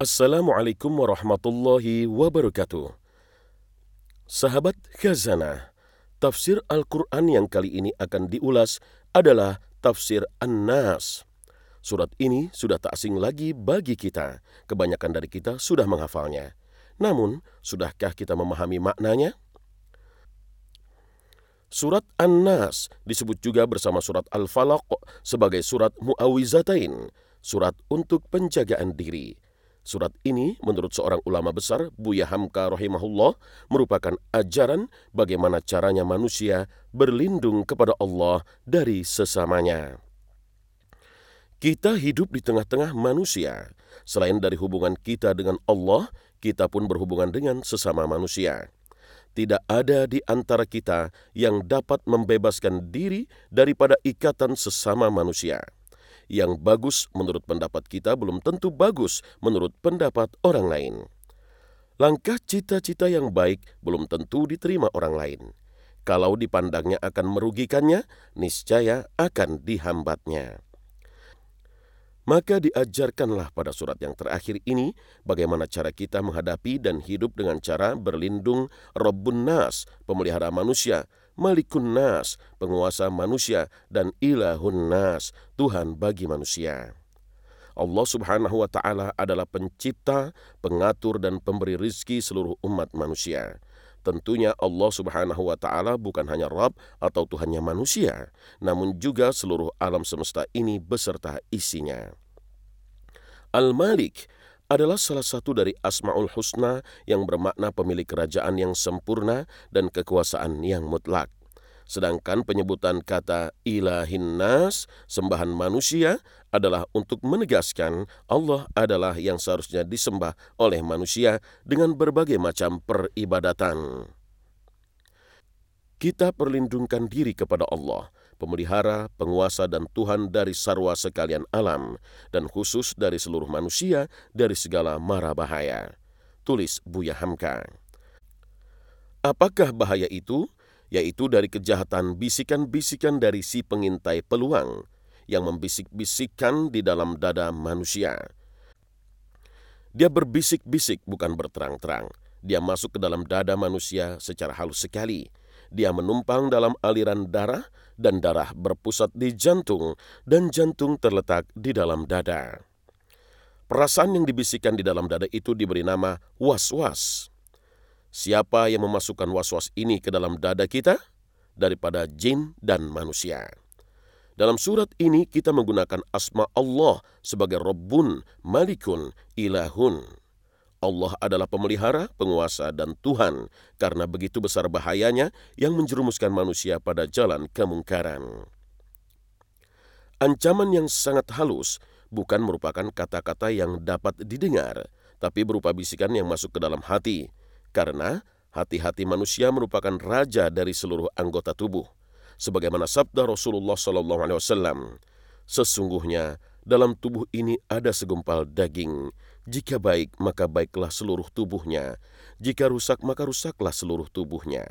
Assalamualaikum warahmatullahi wabarakatuh. Sahabat Khazanah, tafsir Al-Quran yang kali ini akan diulas adalah tafsir An-Nas. Surat ini sudah tak asing lagi bagi kita. Kebanyakan dari kita sudah menghafalnya. Namun, sudahkah kita memahami maknanya? Surat An-Nas disebut juga bersama surat Al-Falaq sebagai surat Mu'awizatain, surat untuk penjagaan diri. Surat ini menurut seorang ulama besar, Buya Hamka rahimahullah, merupakan ajaran bagaimana caranya manusia berlindung kepada Allah dari sesamanya. Kita hidup di tengah-tengah manusia. Selain dari hubungan kita dengan Allah, kita pun berhubungan dengan sesama manusia. Tidak ada di antara kita yang dapat membebaskan diri daripada ikatan sesama manusia yang bagus menurut pendapat kita belum tentu bagus menurut pendapat orang lain. Langkah cita-cita yang baik belum tentu diterima orang lain. Kalau dipandangnya akan merugikannya, niscaya akan dihambatnya. Maka diajarkanlah pada surat yang terakhir ini bagaimana cara kita menghadapi dan hidup dengan cara berlindung Rabbun Nas, pemelihara manusia, Malikun Nas, penguasa manusia, dan Ilahun Nas, Tuhan bagi manusia. Allah Subhanahu wa Ta'ala adalah Pencipta, Pengatur, dan Pemberi rizki seluruh umat manusia. Tentunya Allah Subhanahu wa Ta'ala bukan hanya Rabb atau Tuhannya manusia, namun juga seluruh alam semesta ini beserta isinya. Al-Malik adalah salah satu dari Asma'ul Husna yang bermakna pemilik kerajaan yang sempurna dan kekuasaan yang mutlak. Sedangkan penyebutan kata ilahin nas, sembahan manusia, adalah untuk menegaskan Allah adalah yang seharusnya disembah oleh manusia dengan berbagai macam peribadatan. Kita perlindungkan diri kepada Allah, pemelihara, penguasa, dan Tuhan dari sarwa sekalian alam, dan khusus dari seluruh manusia dari segala mara bahaya. Tulis Buya Hamka. Apakah bahaya itu? Yaitu dari kejahatan bisikan-bisikan dari si pengintai peluang yang membisik-bisikkan di dalam dada manusia. Dia berbisik-bisik bukan berterang-terang. Dia masuk ke dalam dada manusia secara halus sekali dia menumpang dalam aliran darah dan darah berpusat di jantung dan jantung terletak di dalam dada. Perasaan yang dibisikkan di dalam dada itu diberi nama was-was. Siapa yang memasukkan was-was ini ke dalam dada kita? Daripada jin dan manusia. Dalam surat ini kita menggunakan asma Allah sebagai Rabbun, Malikun, Ilahun. Allah adalah pemelihara, penguasa, dan Tuhan, karena begitu besar bahayanya yang menjerumuskan manusia pada jalan kemungkaran. Ancaman yang sangat halus bukan merupakan kata-kata yang dapat didengar, tapi berupa bisikan yang masuk ke dalam hati, karena hati-hati manusia merupakan raja dari seluruh anggota tubuh. Sebagaimana sabda Rasulullah SAW, sesungguhnya dalam tubuh ini ada segumpal daging jika baik, maka baiklah seluruh tubuhnya. Jika rusak, maka rusaklah seluruh tubuhnya.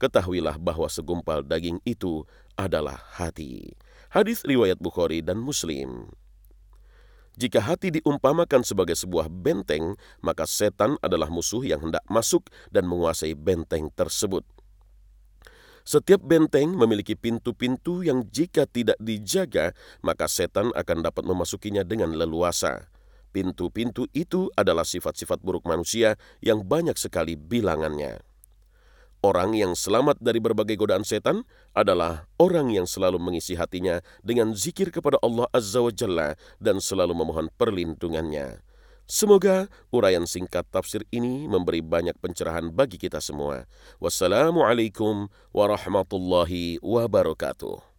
Ketahuilah bahwa segumpal daging itu adalah hati. Hadis riwayat Bukhari dan Muslim. Jika hati diumpamakan sebagai sebuah benteng, maka setan adalah musuh yang hendak masuk dan menguasai benteng tersebut. Setiap benteng memiliki pintu-pintu yang jika tidak dijaga, maka setan akan dapat memasukinya dengan leluasa. Pintu-pintu itu adalah sifat-sifat buruk manusia yang banyak sekali bilangannya. Orang yang selamat dari berbagai godaan setan adalah orang yang selalu mengisi hatinya dengan zikir kepada Allah Azza wa Jalla dan selalu memohon perlindungannya. Semoga uraian singkat tafsir ini memberi banyak pencerahan bagi kita semua. Wassalamualaikum warahmatullahi wabarakatuh.